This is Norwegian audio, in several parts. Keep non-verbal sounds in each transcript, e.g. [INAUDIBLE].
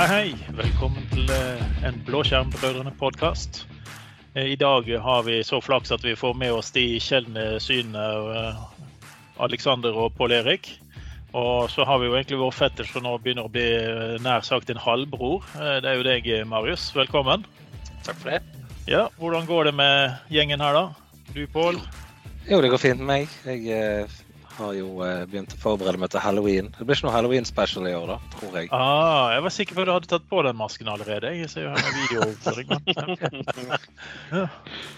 Hei, hei. Velkommen til eh, en Blåskjermbrødrene-podkast. I dag har vi så flaks at vi får med oss de sjeldne synene eh, Alexander og Pål Erik. Og så har vi jo egentlig vår fetter som nå begynner å bli eh, nær sagt en halvbror. Det er jo deg, Marius. Velkommen. Takk for det. Ja, Hvordan går det med gjengen her, da? Du, Pål? Jo, det går fint med meg. Jeg har jo eh, begynt å forberede meg til halloween. Det blir ikke noe halloween-special i år, da, tror jeg. Ah, jeg var sikker på at du hadde tatt på den masken allerede. Jeg ser jo her med [LAUGHS] ja.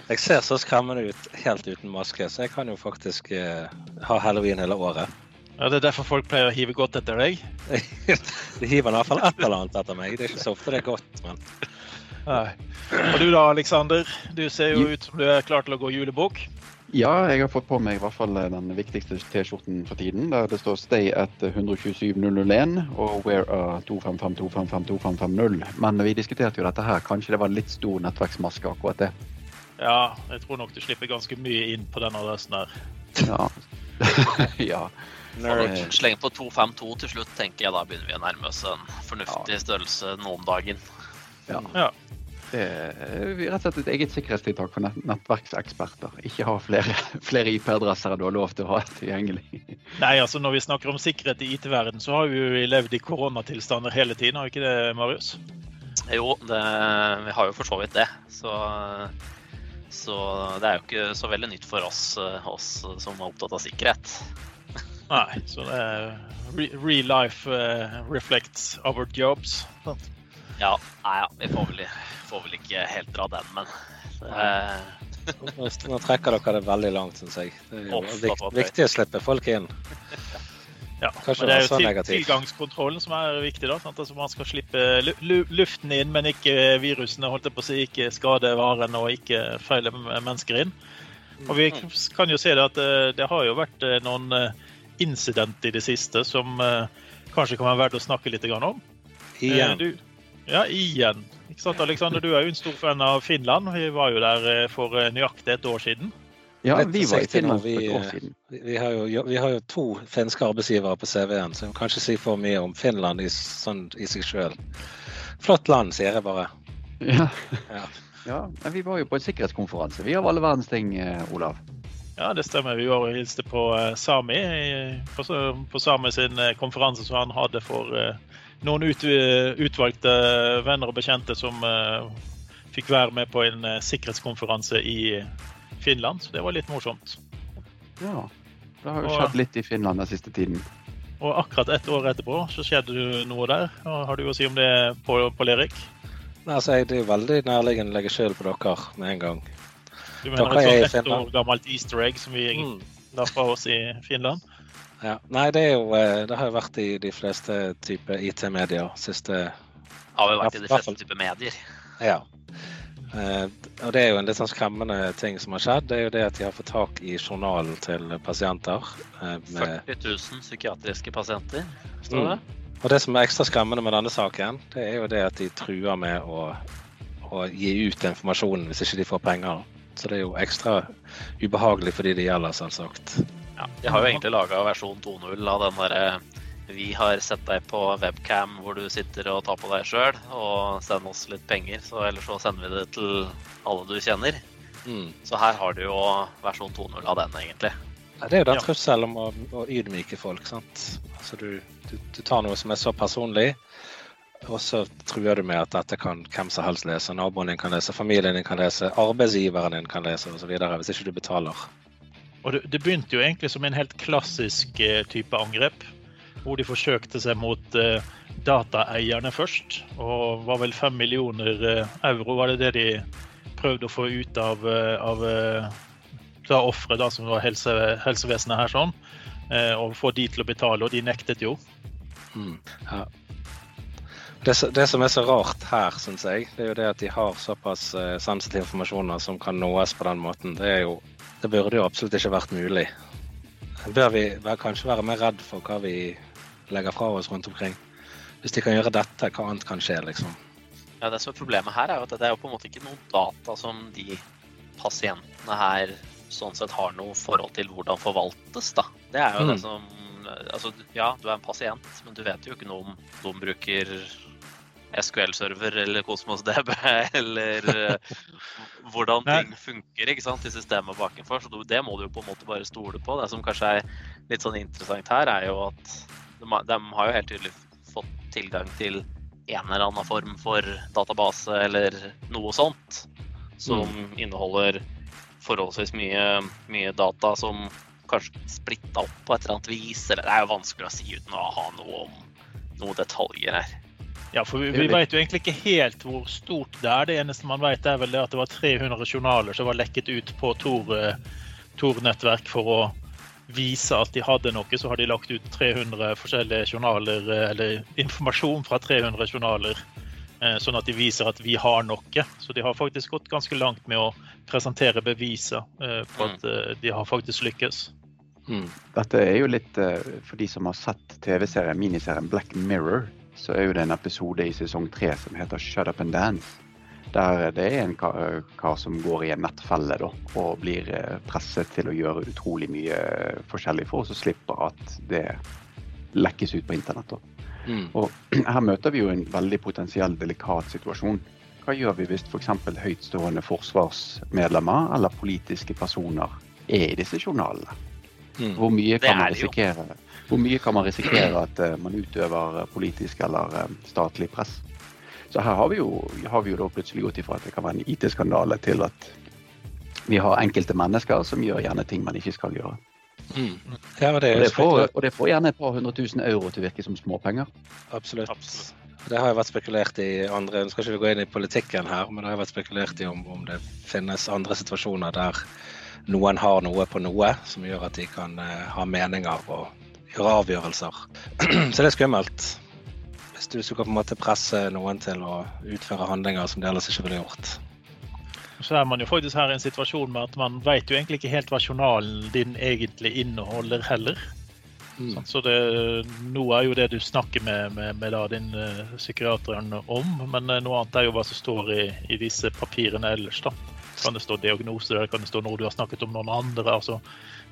Jeg ser så skremmende ut helt uten maske, så jeg kan jo faktisk eh, ha halloween hele året. Ja, Det er derfor folk pleier å hive godt etter deg? [LAUGHS] De hiver i hvert fall et eller annet etter meg. Det er ikke så ofte det er godt, men Nei. Og du da, Aleksander? Du ser jo ut som du er klar til å gå julebukk. Ja, jeg har fått på meg i hvert fall den viktigste T-skjorten for tiden. Der det står 'Stay at 127001' og 'Wear a 255-255-2550'. Men vi diskuterte jo dette her. Kanskje det var litt stor nettverksmaske, akkurat det. Ja, jeg tror nok du slipper ganske mye inn på den adressen der. Ja. [LAUGHS] ja. Sleng på 252 til slutt, tenker jeg. Da begynner vi å nærme oss en fornuftig størrelse nå om dagen. Ja. ja. Det er rett og slett et eget sikkerhetstiltak for nettverkseksperter. Ikke ha flere, [LAUGHS] flere IP-adresser enn du har lov til å ha tilgjengelig. Nei, altså Når vi snakker om sikkerhet i IT-verden, så har vi jo levd i koronatilstander hele tiden, har vi ikke det, Marius? Jo, det, vi har jo for så vidt det. Så, så, det er jo ikke så veldig nytt for oss, oss som er opptatt av sikkerhet. Nei, så det er real life uh, reflects our jobs. Ja, nei, ja, vi får vel, får vel, ikke helt dra den, men uh... Nå trekker dere det veldig langt, syns jeg. Det er jo viktig, viktig å slippe folk inn. Ja, men det er jo til, tilgangskontrollen som er viktig. da, sant? Altså Man skal slippe luften inn, men ikke virusene. holdt jeg på å si, Ikke skade varene og ikke feile mennesker inn. Og Vi mm. kan jo se det at eh, det har jo vært eh, noen incidenter i det siste som kanskje kan være verdt å snakke litt om. Igjen. Du, ja, igjen. Ikke sant, Alexander, Du er jo en stor fan av Finland. Vi var jo der eh, for eh, nøyaktig et år siden. Ja, vi var i Finland for et år siden. Vi har jo, vi har jo to finske arbeidsgivere på CV-en, så vi kan ikke si for mye om Finland i, sånn, i seg sjøl. Flott land, sier jeg bare. Ja. ja. ja. Vi var jo på en sikkerhetskonferanse. Vi har alle verdens ting, eh, Olav. Ja, det stemmer. Vi var og hilste på Sami på, på Sami sin konferanse som han hadde for noen ut, utvalgte venner og bekjente som uh, fikk være med på en uh, sikkerhetskonferanse i Finland. Så det var litt morsomt. Ja. Det har jo skjedd litt i Finland den siste tiden. Og akkurat ett år etterpå så skjedde det noe der. Hva har du å si om det, på Lerik? Nei, altså, det er veldig nærliggende å legge skylden på dere med en gang. Du mener et sånt ett år gammelt easter egg som vi mm. la fra oss i Finland? Ja. Nei, det, jo, eh, det, har jo vært i de fleste typer IT-medier siste Har jo vært i de fleste typer medier. Ja. Uh, og det er jo en litt sånn skremmende ting som har skjedd. Det er jo det at de har fått tak i journalen til pasienter. Uh, med... 40 000 psykiatriske pasienter, står det. Mm. Og det som er ekstra skremmende med denne saken, det er jo det at de truer med å, å gi ut informasjonen hvis ikke de får penger. Så det er jo ekstra ubehagelig for de det gjelder, selvsagt. Ja, de har jo egentlig laga versjon 2.0 av den derre vi har sett deg på webcam hvor du sitter og tar på deg sjøl, og send oss litt penger, så ellers så sender vi det til alle du kjenner. Mm. Så her har du jo versjon 2.0 av den, egentlig. Det er jo den trusselen om å, å, ydmyke folk. sant? Altså du, du, du, tar noe som er så personlig, og så truer du med at dette kan hvem som helst lese. Naboen din kan lese, familien din kan lese, arbeidsgiveren din kan lese osv. hvis ikke du betaler. Og det, det, begynte jo egentlig som en helt klassisk uh, type angrep. Hvor de forsøkte seg mot uh, dataeierne først. Og var vel fem millioner uh, euro var det det de prøvde å få ut av, av da offeret, som var helse, helsevesenet her, sånn. Og få de til å betale, og de nektet jo. Mm, ja. Det, det, som er så rart her, syns jeg, det er jo det at de har såpass sensitiv informasjon som kan nås på den måten. Det er jo det burde jo absolutt ikke vært mulig. Bør vi kanskje være mer redd for hva vi legger fra oss rundt omkring? Hvis de kan gjøre dette, hva annet kan skje, liksom? Ja, Det som er problemet her, er at det er jo på en måte ikke noen data som de pasientene her sånn sett har noe forhold til hvordan forvaltes, da. Det er jo mm. det som Altså, ja, du er en pasient, men du vet jo ikke noe om de bruker SQL-server eller Kosmos DB [LAUGHS] eller uh, hvordan ting funker ikke sant, i systemet bakenfor. Så det må du jo på en måte bare stole på. Det som kanskje er litt sånn interessant her, er jo at de, de har jo helt tydelig fått tilgang til en eller annen form for database eller noe sånt som mm. inneholder forholdsvis mye, mye, data som kanskje splitta opp på et eller annet vis. Eller det er jo vanskelig å si uten å ha noe om noen detaljer her. Ja, for vi, vi vet jo egentlig ikke helt hvor stort det er. Det eneste man vet er vel det at det var 300 journaler som var lekket ut på Tor-nettverk for å vise at de hadde noe, så har de lagt ut 300 forskjellige journaler, eh, eller informasjon fra 300 journaler. Eh, sånn at de viser at vi har noe. Så de har faktisk gått ganske langt med å presentere beviser eh, på at mm. de har faktisk lykkes. Mm. Dette er jo litt For de som har sett TV-serien, miniserien Black Mirror, så er jo det en episode i sesong tre som heter Shut Up and Dance. Der det er en kar, som går i en nettfelle da, og blir eh, presset til å gjøre utrolig mye forskjellig for oss, og slipper at det lekkes ut på internett. Mm. Og [CLEARS THROAT] her møter vi jo en veldig potensiell delikat situasjon. Hva gjør vi hvis f.eks. Høytstående forsvarsmedlemmer eller politiske personer er i disse journalene? Mm. Hvor, mye kan man risikere, hvor mye kan man risikere at uh, man utøver politisk eller uh, statlig press? Så her har vi jo, har vi jo da plutselig gått ifra at det kan være en IT-skandale, til at vi har enkelte mennesker som gjør gjerne ting man ikke skal gjøre. Mm. Ja, og, det og, det får, og, det får, gjerne et par hundre tusen euro til å virke som småpenger. Absolutt. Absolutt. Det har jo vært spekulert i andre Nå skal ikke vi gå inn i politikken her, men det har vært spekulert i om, om det finnes andre situasjoner der noen har noe på noe som gjør at de kan uh, ha meninger og gjøre avgjørelser. [CLEARS THROAT] Så det er skummelt hvis du kan på en måte presse noen til å utføre handlinger som de ellers ikke ville gjort. Så er man jo faktisk her i en situasjon med at man vet jo egentlig ikke helt hva journalen din egentlig inneholder heller. Mm. Sånn, så det, Noe er jo det du snakker med, med, med din uh, psykiater om, men uh, noe annet er jo hva som står i, i disse papirene ellers. da. Kan det stå diagnose der, kan det stå noe du har snakket om noen andre. altså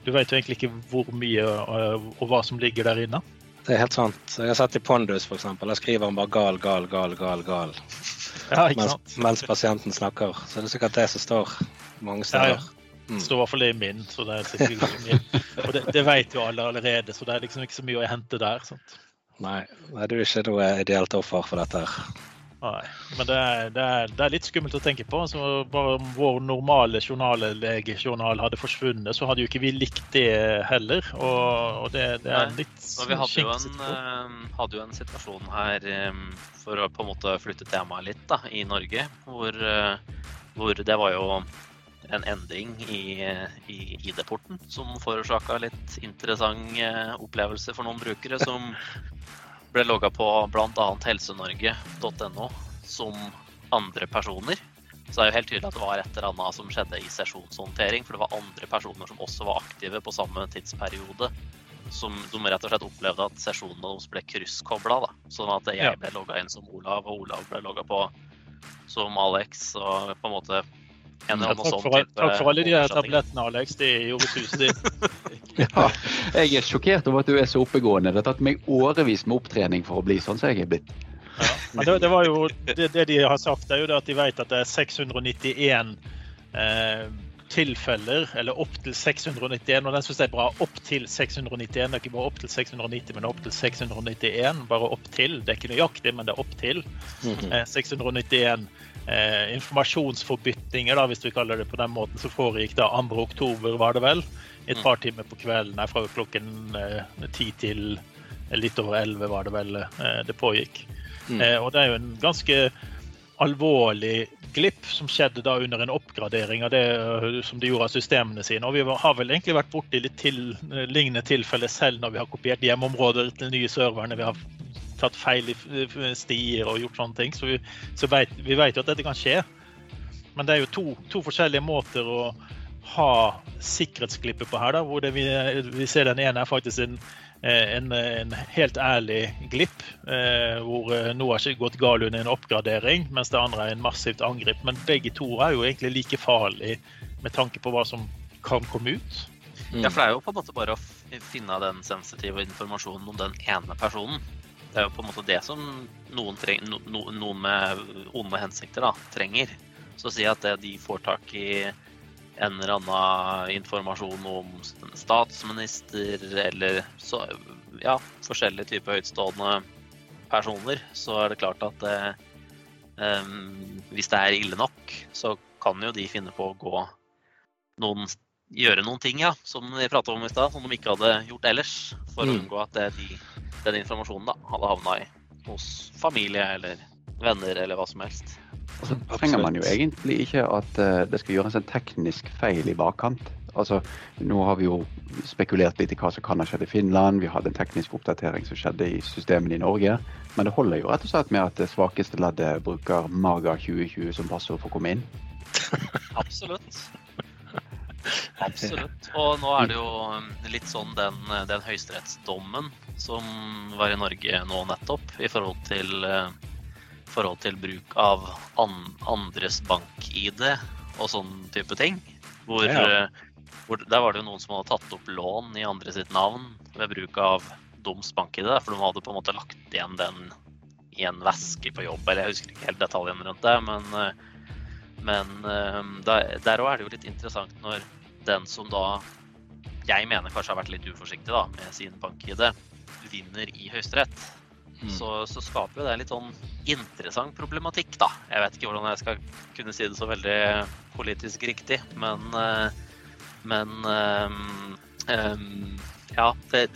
Du vet jo egentlig ikke hvor mye uh, og hva som ligger der inne. Det er helt sant. Jeg har sett i Pondus f.eks. Der skriver han bare 'gal, gal, gal, gal', gal. Ja, mens, mens, pasienten snakker. Så det er sikkert det som står mange steder. Ja, ja. Mm. Det står i hvert fall i min, så det er sikkert min. Og det, det, vet jo alle allerede, så det er liksom ikke så mye å hente der. Sant? Nei, nei, du er ikke noe ideelt offer for dette. her. Nei, men det er, det, er, det er, litt skummelt å tenke på. Altså, bare om vår normale journallegejournal hadde forsvunnet, så hadde jo ikke vi likt det heller. Og, og det, det, er litt Nei, Vi hadde jo, en, uh, hadde jo en situasjon her um, for å på en måte flytte temaet litt da, i Norge, hvor, uh, hvor det var jo en endring i, i ID-porten som forårsaka litt interessant opplevelse for noen brukere som ble logga på bl.a. helsenorge.no som andre personer. Så det er jo helt tydelig at det var et eller annet som skjedde i sesjonshåndtering. For det var andre personer som også var aktive på samme tidsperiode. Som de rett og slett opplevde at sesjonene deres ble krysskobla. Sånn at jeg ble logga inn som Olav, og Olav ble logga på som Alex. Og på en måte en eller annen sånn type Takk for alle de tablettene, Alex. De gjorde susen din. ja, jeg er sjokkert over at du er så oppegående. Det har tatt meg årevis med opptrening for å bli sånn som jeg er blitt. Ja, men det, det, var jo, det, det, de har sagt, er jo at de vet at det er 691 eh, tilfeller, eller opptil 691. Og den syns jeg er bra. Opptil 691. Det er ikke bare opptil 690, men opptil 691. Bare opptil. Det er ikke nøyaktig, men det er opptil. Mhm. Eh, 691 eh, informasjonsforbytninger, da, hvis vi kaller det på den måten, som foregikk da 2. oktober, var det vel. Et mm. par timer på kvelden, nei, fra klokken eh, ti eh, til litt over elleve, var det vel eh, det pågikk. Mm. Eh, og det er jo en ganske alvorlig glipp som skjedde da under en oppgradering av det eh, som de gjorde av systemene sine. Og vi har vel egentlig vært borti litt til, lignende tilfeller selv når vi har kopiert hjemmeområder til nye serverne. Vi har tatt feil i stier og gjort sånne ting. Så vi, så vet, vi vet jo at dette kan skje. Men det er jo to, to forskjellige måter å ha sikkerhetsglippet på her. Da, hvor vi, vi, ser den ene er faktisk en, en, en helt ærlig glipp, eh, hvor noe har ikke gått galt under en oppgradering, mens det andre er en massivt angrep. Men begge to er jo egentlig like farlige med tanke på hva som kan komme ut. Mm. Ja, for det er jo på en måte bare å finne den sensitive informasjonen om den ene personen. det er jo på en måte det som noen, treng, no, noen med onde hensikter da, trenger. Så å si at det de får tak i en eller annen informasjon om statsminister eller så, ja, forskjellige typer høytstående personer, så er det klart at det, um, hvis det er ille nok, så kan jo de finne på å gå noen gjøre noen ting ja, som de prata om i stad, som de ikke hadde gjort ellers. For mm. å unngå at de, den informasjonen da, hadde havna i hos familie eller venner eller hva som helst. Og så trenger man jo egentlig ikke at uh, det skal gjøres en teknisk feil i bakkant. Altså, Nå har vi jo spekulert litt i hva som kan ha skjedd i Finland. Vi hadde en teknisk oppdatering som skjedde i systemene i Norge. Men det holder jo rett og slett med at det svakeste leddet bruker Maga 2020 som passord for å komme inn. [LAUGHS] Absolutt. Absolutt. Og nå er det jo um, litt sånn den, den høyesterettsdommen som var i Norge nå nettopp, i forhold til, uh, forhold til bruk av an, andres bank-ID og sånn type ting. Hvor, ja. Uh, hvor, der var det jo noen som hadde tatt opp lån i andre sitt navn ved bruk av Doms bank-ID, for de hadde på en måte lagt igjen den i en veske på jobb, eller jeg husker ikke helt detaljene rundt det. men uh, men uh, der òg er det jo litt interessant når den som da jeg mener kanskje har vært litt uforsiktig da, med sin bank-ID, vinner i Høyesterett. Mm. Så, så, skaper jo det litt sånn interessant problematikk, da. Jeg vet ikke hvordan jeg skal kunne si det så veldig politisk riktig, men uh, Men um, um, ja, det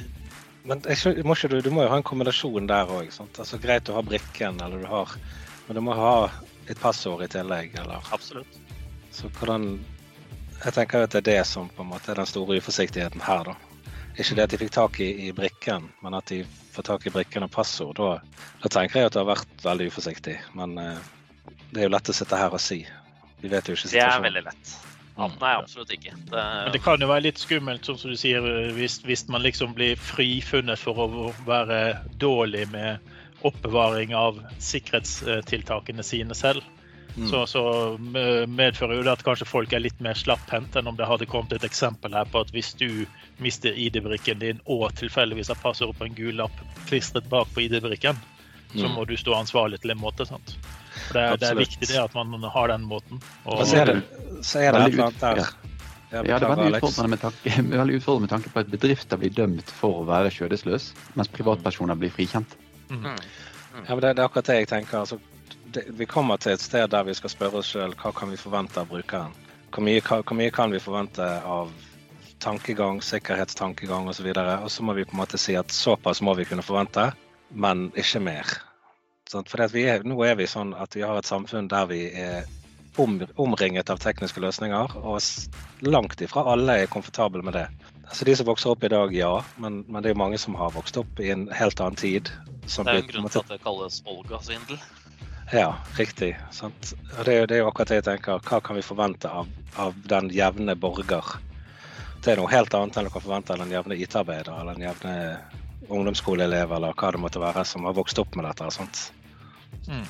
men må du, du, må jo ha en kombinasjon der òg. Altså, greit å ha brikken, eller du har Men du må ha et passord i tillegg, eller? Absolutt. Så hvordan Jeg tenker at det er det som på en måte er den store uforsiktigheten her, da. Ikke det at de fikk tak i, i brikken, men at de får tak i brikken og passord. Da, da tenker jeg at det har vært veldig uforsiktig. Men uh, det er jo lett å sitte her og si. Vi vet jo ikke situasjonen. Det er veldig lett. Ja, nei, absolutt ikke. Det... Men det kan jo være litt skummelt, som du sier, hvis, hvis, man liksom blir frifunnet for å være dårlig med oppbevaring av sikkerhetstiltakene sine selv. Mm. Så, så, medfører jo det at kanskje folk er litt mer slapphendt enn om det hadde kommet et eksempel her på at hvis du mister ID-brikken din og tilfeldigvis har passordet på en gul lapp klistret bak på ID-brikken, mm. så må du stå ansvarlig til en måte. sant? Det er, det er, viktig det at man har den måten. Og, så er det, så er det litt annet der. Ja, det er veldig utfordrende, med tanke, [LAUGHS] veldig utfordrende med tanke på at bedrifter blir dømt for å være skjødesløs, mens privatpersoner blir frikjent. Mm. mm. Ja, men det, det, er akkurat det jeg tenker. Altså, det, vi kommer til et sted der vi skal spørre oss sjøl hva kan vi forvente av brukeren. Hvor mye, hvor mye kan vi forvente av tankegang, sikkerhetstankegang osv. Og, så må vi på en måte si at såpass må vi kunne forvente, men ikke mer. For er, nå er vi sånn at vi har et samfunn der vi er om, omringet av tekniske løsninger, og langt ifra alle er komfortable med det. Altså De som vokser opp i dag, ja, men, men, det er mange som har vokst opp i en helt annen tid. det er en grunn til at det kalles Olga-svindel. Ja, riktig. Sant? Det, det, er jo akkurat det jeg tenker. Hva kan vi forvente av, av den jevne borger? Det er noe helt annet enn du kan forvente av den jevne IT-arbeider eller den jevne ungdomsskoleelev eller hva det måtte være som har vokst opp med dette. Sant? Mm.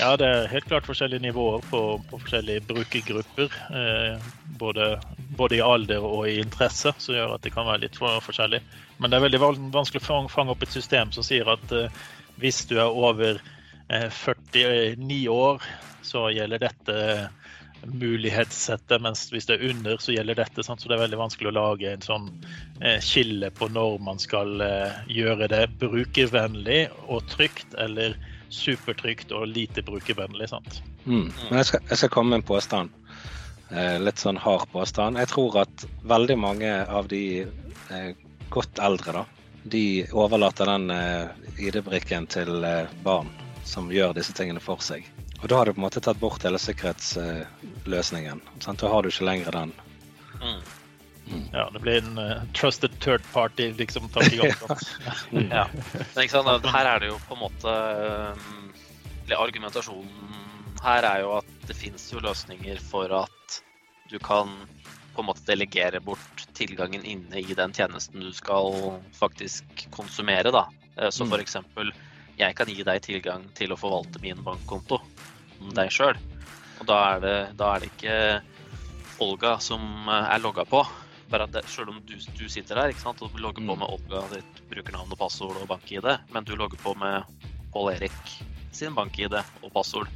Ja, det er helt klart forskjellige nivåer på, på forskjellige brukergrupper. Eh, både, både, i alder og i interesse, som gjør at det kan være litt for, forskjellig. Men det er veldig vanskelig å fange opp et system som sier at eh, hvis du er over 49 år, så gjelder dette mulighetssettet, mens hvis det er under, så gjelder dette. Sant? Så det er veldig vanskelig å lage en sånn eh, skille på når man skal eh, gjøre det brukervennlig og trygt, eller supertrygt og lite brukervennlig. sant? Mm. Men jeg skal, jeg skal, komme med en påstand. Eh, litt sånn hard påstand. Jeg tror at veldig mange av de eh, godt eldre, da, de overlater den eh, ID-brikken til eh, barn som gjør disse tingene for seg. Og da har du på en måte tatt bort hele sikkerhetsløsningen. Sant? Da har du ikke lenger den. Mm. Mm. Ja, det blir en uh, trusted third party, liksom. [LAUGHS] mm. ja. Men ikke sant, her er det jo på en måte um, Argumentasjonen her er jo at det finnes jo løsninger for at du kan på en måte delegere bort tilgangen inne i den tjenesten du skal faktisk konsumere. da. Eh, så mm. f.eks. jeg kan gi deg tilgang til å forvalte min bankkonto om deg sjøl. Og da er, det, da er det ikke Olga som er logga på, Bare at det, selv om du, du sitter der ikke sant, og logger på Mm. med Olga ditt brukernavn og passord og bank-ID, men du logger på med Pål Erik sin bank-ID og passord,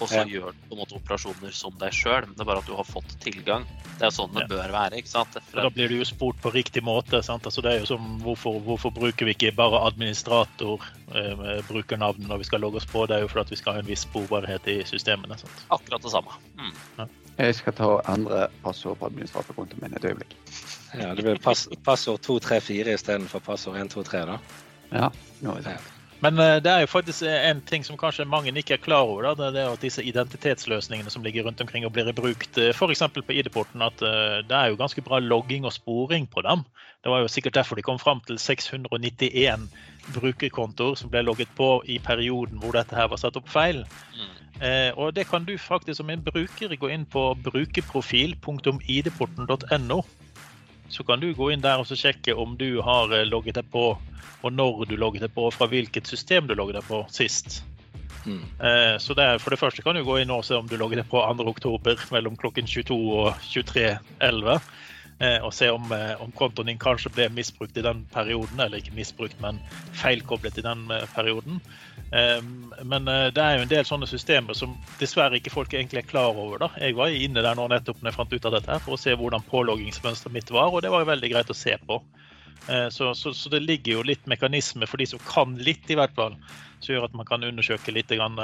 og så Ja. gjør du på en måte operasjoner som deg sjøl. Det er bare at du har fått tilgang. Det er jo sånn det Ja. bør være. ikke sant? For Da blir du jo spurt på riktig måte. sant? Altså det er jo som, hvorfor, hvorfor bruker vi ikke bare administrator eh, med brukernavn når vi skal logge oss på? Det er jo fordi at vi skal ha en viss sporbarhet i systemene. sant? akkurat det samme. Mm. Jeg skal ta og endre passord på administratorkontoen min et øyeblikk. Ja, det blir pass, passord 234 istedenfor passord 123, da. Ja, nå er det Ja. Men eh, det er jo faktisk en ting som kanskje mange ikke er klar over. Da, det er at disse identitetsløsningene som ligger rundt omkring og blir brukt f.eks. på ID-porten, at eh, det er jo ganske bra logging og sporing på dem. Det var jo sikkert derfor de kom fram til 691 brukerkontoer som ble logget på i perioden hvor dette her var satt opp feil. Mm. Eh, og det kan du faktisk som en bruker gå inn på brukerprofil.idporten.no. Så kan du gå inn der og så sjekke om du har eh, logget deg på, og når du logget deg på, og fra hvilket system du logget deg på sist. Mm. Eh, så det er, for det første kan du gå inn og se om du logget deg på 2. oktober mellom klokken 22 og 23.11. Eh, og se om, eh, om kontoen din kanskje ble misbrukt i den perioden, eller ikke misbrukt, men feilkoblet i den eh, perioden. Eh, men det er jo en del sånne systemer som dessverre ikke folk egentlig er klar over. da. Jeg var inne der nå nettopp når jeg fant ut av dette her, for å se hvordan påloggingsmønsteret mitt var, og det var veldig greit å se på. Så, så, så det ligger jo litt mekanisme for de som kan litt, i hvert fall, som gjør at man kan undersøke litt grann,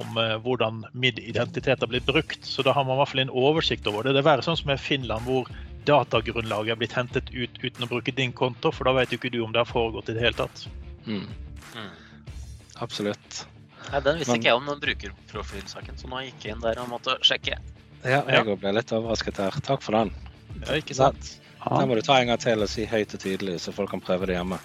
om hvordan MID-identiteter blir brukt. Så da har man i hvert fall en oversikt over det. Det er verre sånn som i Finland, hvor datagrunnlaget er blitt hentet ut uten å bruke din konto, for da vet jo ikke du om det har foregått i det hele tatt. Mm. Mm. Absolutt. Ja, den visste Men- ikke jeg om, den brukerprofilsaken, så nå gikk jeg inn der og måtte sjekke. Ja, jeg òg ble litt overrasket her. Takk for den. Ja, ikke sant? Den må du ta en gang til og si høyt og tydelig, så folk kan prøve det hjemme.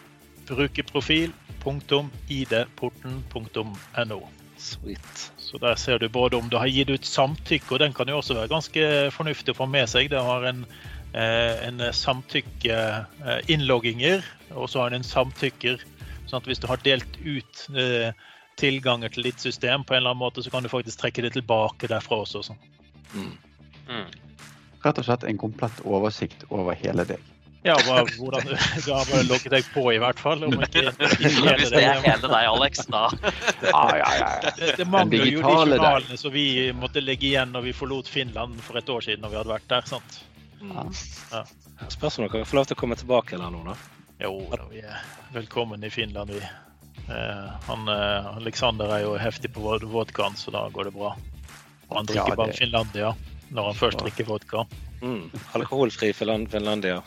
Brukerprofil.id-porten.no. Sweet. Så der ser du både om du har gitt ut samtykke, og den kan jo også være ganske fornuftig å få med seg. Det har en, en samtykke-innlogginger, og så har den en samtykker. Sånn at hvis du har delt ut eh, tilganger til ditt system på en eller annen måte, så kan du faktisk trekke det tilbake derfra også. Sånn. Mm. Mm. Rett og slett en komplett oversikt over hele deg. Ja, bare, hvordan du, [LAUGHS] du har bare logget deg på, i hvert fall. Om ikke, [LAUGHS] ikke hele Hvis det er hele deg, Alex, da [LAUGHS] Ja, ja, ja. Det, det mangler jo de journalene som vi måtte legge igjen når vi forlot Finland for et år siden. når vi hadde vært der, sant? Mm. Ja. Spørs om dere får lov til å komme tilbake eller noe, da. Jo da, vi er velkommen i Finland, vi. Eh, han, eh, Alexander er jo heftig på vodkaen, så da går det bra. Og han drikker Ja, bare det- Finlandia når han først drikker vodka. Mm. Alkoholfri Finland- Finlandia.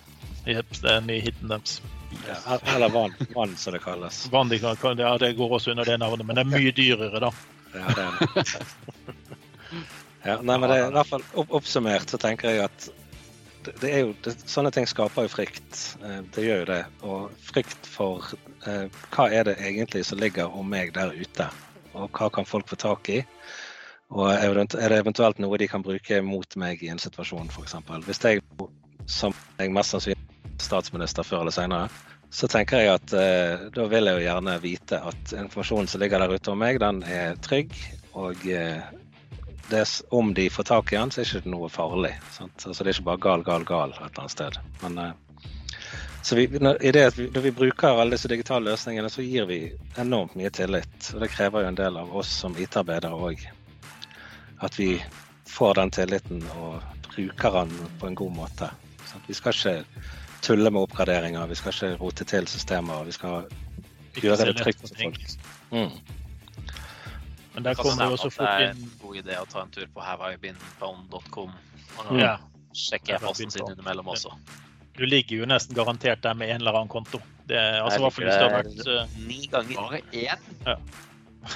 Jepp, det er ny hiten deres. Ja, eller vann, vann, som det kalles. Vanlig, ja, det går også under det navnet, men det er mye dyrere, da. Ja, det er det. [LAUGHS] Ja, nei, men det, er i hvert fall opp, Oppsummert så tenker jeg at det, er jo, det, sånne ting skaper jo frykt. Eh, Det gjør jo det. Og frykt for eh, hva er det egentlig som ligger om meg der ute? Og hva kan folk få tak i? Og er det eventuelt noe de kan bruke mot meg i en situasjon, f.eks. Hvis jeg, som jeg mest sannsynlig er statsminister før eller senere, så tenker jeg at eh, da vil jeg jo gjerne vite at informasjonen som ligger der ute om meg, den er trygg. Og eh, det, om de får tak i den, så er det ikke noe farlig. Sant? Altså, det er ikke bare gal, gal, gal et eller annet sted. Men, eh, så vi, når, vi, når vi bruker alle disse digitale løsningene, så gir vi enormt mye tillit. Og det krever jo en del av oss som IT-arbeidere òg. At vi får den tilliten og bruker den på en god måte. Sant? Vi skal ikke tulle med oppgraderinger, vi skal ikke rote til systemer. Vi skal gjøre det trygt for folk. Mm. Men der kommer det jo også fort inn det er en god idé å ta en tur på haveibeenbound.com og ja, sjekke e-posten sin innimellom også. Du ligger jo nesten garantert der med en eller annen konto. Det er, altså, hvert fall hvis det har vært eh, Ni ganger. Bare én?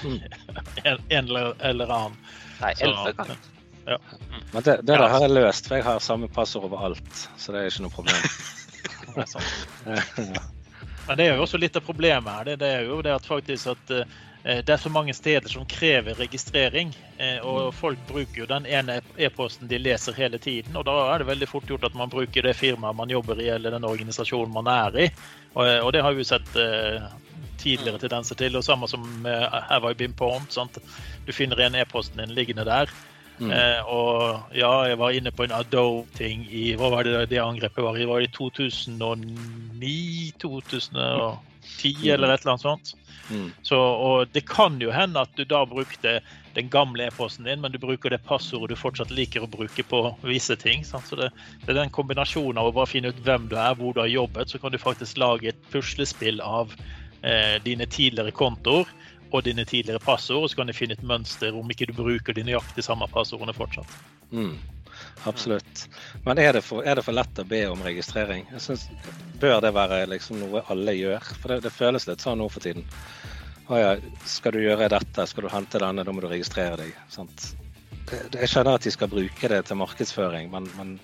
[LAUGHS] en, en eller, eller annen. Nei, elleve ganger. Men det, det Ja. der har jeg løst, for jeg har samme passord overalt. Så det er ikke noe problem. [LAUGHS] Det er sant. Men det er jo også litt av problemet her. Det, det er jo det at faktisk at eh, det er så mange steder som krever registrering. eh, Og folk bruker jo den ene e-posten de leser hele tiden. Og da er det veldig fort gjort at man bruker det firmaet man jobber i, eller den organisasjonen man er i. Og, og det har vi sett eh, tidligere tendenser til. Og samme som Have I Been Pwned. Sant? Du finner igjen e-posten din liggende der. Mm. Eh, og ja, jeg var inne på en Adobe-ting i Hva var det det angrepet var i? Var det 2009? 2010 eller et eller annet sånt? Mm. Så, og det kan jo hende at du da brukte den gamle e-posten din, men du bruker det passordet du fortsatt liker å bruke på visse ting. Sant? Så det, det, er den kombinasjonen av å bare finne ut hvem du er, hvor du har jobbet, så kan du faktisk lage et puslespill av eh, dine tidligere kontoer og dine tidligere passord, og så kan du finne et mønster om ikke du bruker de nøyaktig samme passordene fortsatt. Mm. [LAUGHS] Absolutt. Men er det, for, er det, for, lett å be om registrering? Jeg synes, Bør det være liksom noe alle gjør? For det, det føles litt sånn nå for tiden. Å ja, skal du gjøre dette, skal du hente denne, da må du registrere deg. Sant? Jeg skjønner at de skal bruke det til markedsføring, men, men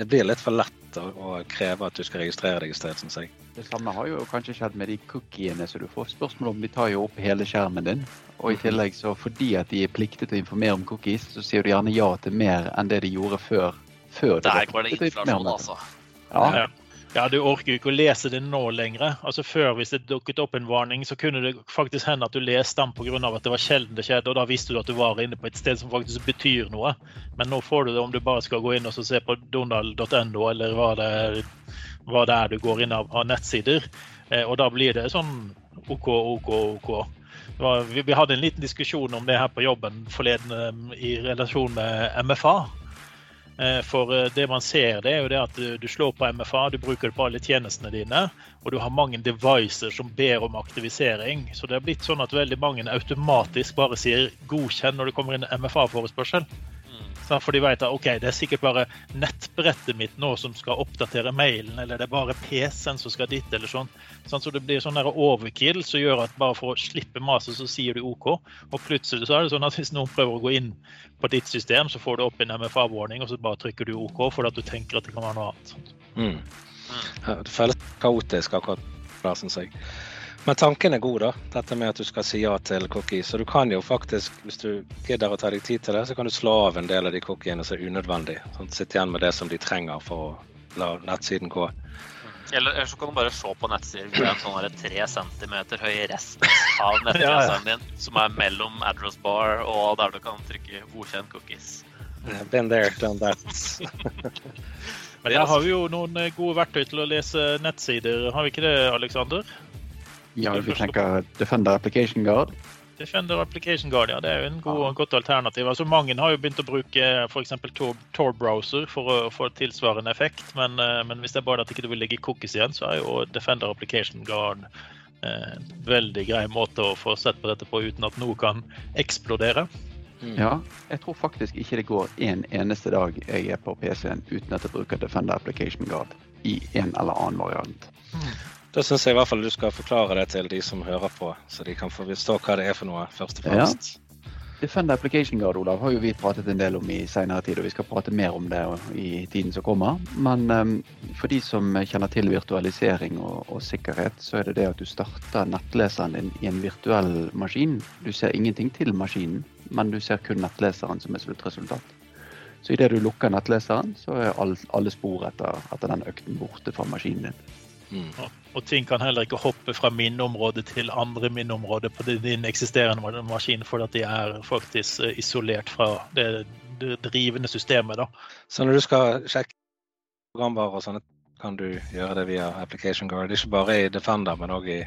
det blir litt for lett å, å, kreve at du skal registrere deg i stedet, syns jeg. Det samme har jo kanskje skjedd med de cookiene så du får spørsmål om. De tar jo opp hele skjermen din. Og i mhm. tillegg så fordi at de er pliktet til å informere om cookies, så sier du gjerne ja til mer enn det de gjorde før. før Der går det inflasjon, altså. Ja. Ja, Du orker jo ikke å lese det nå lenger. Altså Før, hvis det dukket opp en varning, så kunne det faktisk hende at du leste den pga. at det var sjelden det skjedde, og da visste du at du var inne på et sted som faktisk betyr noe. Men nå får du det om du bare skal gå inn og se på donald.no, eller hva det, er, hva det, er, du går inn av, av nettsider. Eh, og da blir det sånn OK, OK, OK. Var, vi, vi, hadde en liten diskusjon om det her på jobben forleden eh, i relasjon med MFA. Eh, for eh, det man ser, det er jo det at du, slår på MFA, du bruker det på alle tjenestene dine, og du har mange devices som ber om aktivisering. Så det har blitt sånn at veldig mange automatisk bare sier 'godkjenn' når det kommer inn MFA-forespørsel. For de vet at ok, det er sikkert bare nettbrettet mitt nå som skal oppdatere mailen, eller det er bare PC-en som skal dit, eller sånn. Så det blir sånn overkill som gjør at bare for å slippe maset, så sier du OK. Og plutselig så er det sånn at hvis noen prøver å gå inn på ditt system, så får du opp en MFA-warning, og så bare trykker du OK fordi du tenker at det kan være noe annet. Mm. Det føles kaotisk akkurat der, syns jeg. Men tanken er god, da. Dette med at du skal si ja til cookies. Så du kan jo faktisk, hvis du gidder å ta deg tid til det, så kan du slå av en del av de cookiene som er unødvendig. Sånn, Sitte igjen med det som de trenger for å la nettsiden gå. Eller så kan du bare se på nettsider hvor en sånn tre centimeter høy rest av [LAUGHS] nettleseren din som er mellom address bar og der du kan trykke 'godkjenn cookies'. Yeah, been there, done that. [LAUGHS] Men der har vi jo noen gode verktøy til å lese nettsider, har vi ikke det, Aleksander? Ja, vi tenker Defender Application Guard. Defender Application Guard, ja. Det er jo en god, godt alternativ. Altså, mange har jo begynt å bruke f.eks. Tor-browser for å få tilsvarende effekt. Men, eh, men, hvis det er bare at ikke du ikke vil legge cookies igjen, så er jo Defender Application Guard eh, en veldig grei måte å få sett på dette på uten at noe kan eksplodere. Mm. Ja, jeg tror faktisk ikke det går en eneste dag jeg er på PC-en uten at jeg bruker Defender Application Guard i en eller annen variant. Mm. Da syns jeg i hvert fall du skal forklare det til de som hører på, så de kan forstå hva det er for noe, først og fremst. Ja. Defender Application Guard Olav, har jo vi pratet en del om i senere tid, og vi skal prate mer om det i tiden som kommer. Men um, for de som kjenner til virtualisering og, og, sikkerhet, så er det det at du starter nettleseren din i en virtuell maskin. Du ser ingenting til maskinen, men du ser kun nettleseren som er sluttresultat. Så idet du lukker nettleseren, så er alle spor etter, etter den økten borte fra maskinen din. Mm. Og ting kan heller ikke hoppe fra minneområdet til andre minneområder på din eksisterende maskin, fordi de er faktisk eh, isolert fra det, det drivende systemet. Da. Så når du skal sjekke programvarer og sånne, kan du gjøre det via Application Guard? Ikke bare i Defender, men òg i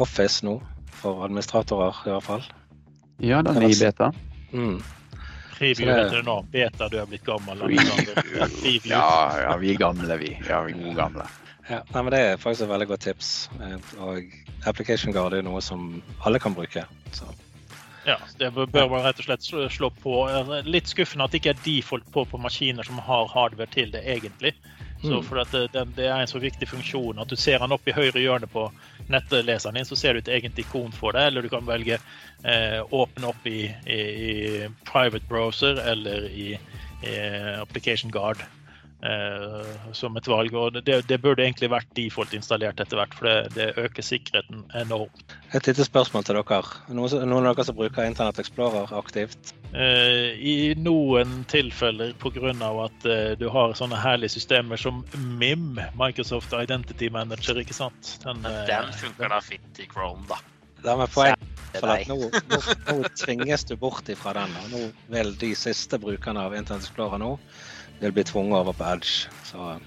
Office nå, for administratorer i hvert fall? Ja, den er i beta. Mm. Preview heter det nå. Beta, du er blitt gammel. [LAUGHS] ja, ja, vi er gamle, vi. Ja, vi er gode gamle. Ja, nei, men Det er faktisk et veldig godt tips. Eh, og Application Guard er noe som alle kan bruke. Så. Ja, det bør man rett og slett slå på. Litt skuffende at det ikke er default på på maskiner som har hardware til det, egentlig. Så mm. for det, det, er en så viktig funksjon at du ser den opp i høyre hjørne på nettleseren din, så ser du et eget ikon for det. Eller du kan velge eh, åpne opp i, i, i, private browser eller i, i application guard. Eh, som et valg. og det, det, burde egentlig vært default installert etter hvert, for det, det øker sikkerheten enormt. Et lite spørsmål til dere. Noen, noen av dere som bruker Internett Explorer aktivt? Eh, I noen tilfeller pga. at eh, du har sånne herlige systemer som MIM, Microsoft Identity Manager. ikke sant? Den, den funker da fint i Chrome, da. Det er med poeng. For at nå, nå, nå tvinges du bort ifra den. og Nå vil de siste brukerne av Internet Explorer nå vil bli tvunget over på Edge. Så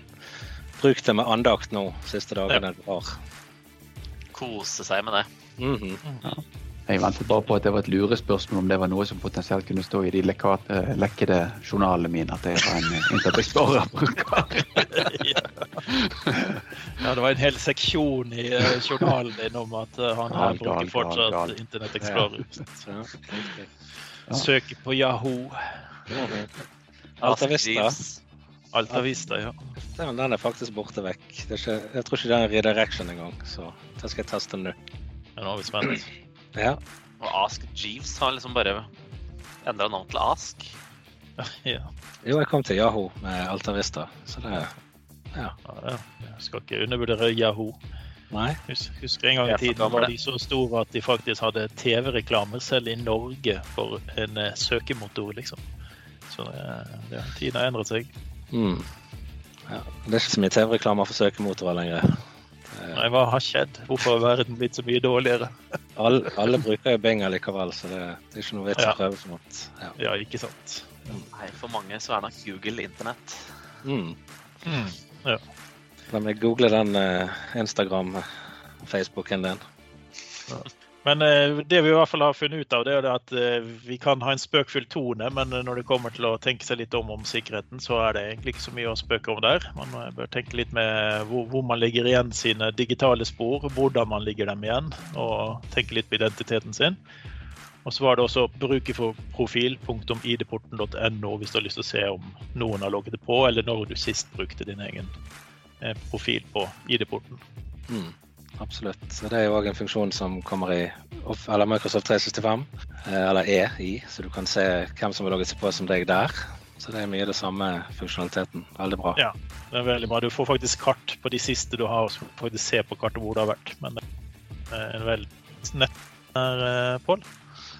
bruk det med andakt nå, siste dagene du har. Kose seg med det. Mhm. Jeg ventet bare på at det var et lurespørsmål om det var noe som potensielt kunne stå i de lekkede journalene mine, at jeg var en eh, Internet Explorer-bruker. Ja, det var en hel seksjon i eh, journalen din om at eh, han her bruker gal, fortsatt gal. Internett Explorer. Søker på Yahoo. Altavista. Ask Alta Vista. Jeeves. Alta Vista, ja. Den, den er faktisk borte vekk. Det er ikke, jeg tror ikke det er en redirection engang, så den skal jeg teste nå. Ja, Nå er vi spent. Ja. Og Ask Jeeves har liksom bare endra navn til Ask. [LAUGHS] Ja, Jo, jeg kom til Yahoo med Altavista, så det ja, ja. Jeg skal ikke undervurdere Yahoo. Nei. Hus- Husker en gang i tiden var de så store at de faktisk hadde TV-reklame selv i Norge for en uh, søkemotor, liksom. Så uh, ja, tiden har endret seg. Mm. Ja. Det er ikke så mye TV-reklamer for søkemotorer lenger. Nei, hva har skjedd? Hvorfor har verden blitt så mye dårligere? Alle, alle bruker jo Bing likevel, så det, det er ikke noe vits Ja. å prøve for noe. Ja. Ja, ikke sant? Nei, for mange så er nok Google internett. Mm. Mm. La meg google den uh, Instagram-Facebooken din. Men eh, det vi i hvert fall har funnet ut av, det er at eh, vi kan ha en spøkfull tone, men eh, når det kommer til å tenke seg litt om om sikkerheten, så er det egentlig ikke så mye å spøke om der. Man eh, bør tenke litt med hvor, hvor man legger igjen sine digitale spor, hvordan man ligger dem igjen, og tenke litt på identiteten sin. Og så var det også brukerprofil.idporten.no hvis du har lyst til å se om noen har logget det på, eller når du sist brukte din egen eh, profil på ID-porten. Mm. Absolutt. Så det er jo òg en funksjon som kommer i off- eller Microsoft 365, eh, eller er i, så du kan se hvem som har logget seg på som deg der. Så det er mye det samme funksjonaliteten. Veldig bra. Ja. Det er veldig bra. Du får faktisk kart på de siste du har, så får du faktisk se på kartet hvor det har vært. Men det er en veldig nett der, eh, Pål.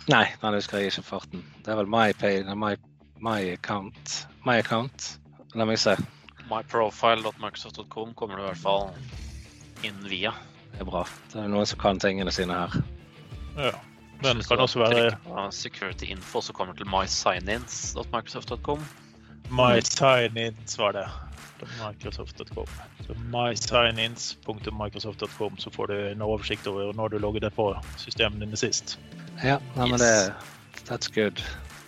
Nei, den husker jeg ikke farten. Det er vel my, pay, my, my account. My account. La meg se. Myprofile.microsoft.com kommer du i hvert fall inn via. Det er bra. Det er noen som kan tingene sine her. Ja. Den kan også være Security info, så kommer til mysignins.microsoft.com. mysignins, var det. Microsoft.com. Mysignins.microsoft.com, så får du en oversikt over når du logget deg på systemene dine sist. Ja, nei, men det That's good.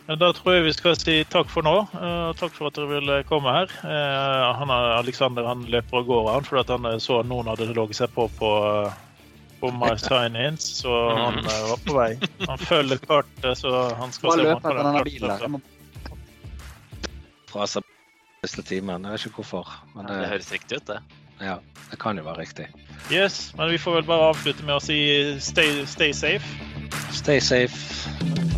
Da tror jeg vi skal si takk for nå. Eh, takk for at dere ville komme her. Eh, han er, Alexander han løper av gårde han, fordi han eh, så at noen hadde logget seg på på, på My [LAUGHS] Sign-ins, så han eh, var på vei. Han følger kartet, så han skal Bare se løp han etter denne bilen. der. Fra seg siste timen. Jeg vet ikke hvorfor, men Det det, høres riktig ut, det. ja, det kan jo være riktig. Yes, men vi får vel bare avslutte med å si stay, stay safe. Stay safe.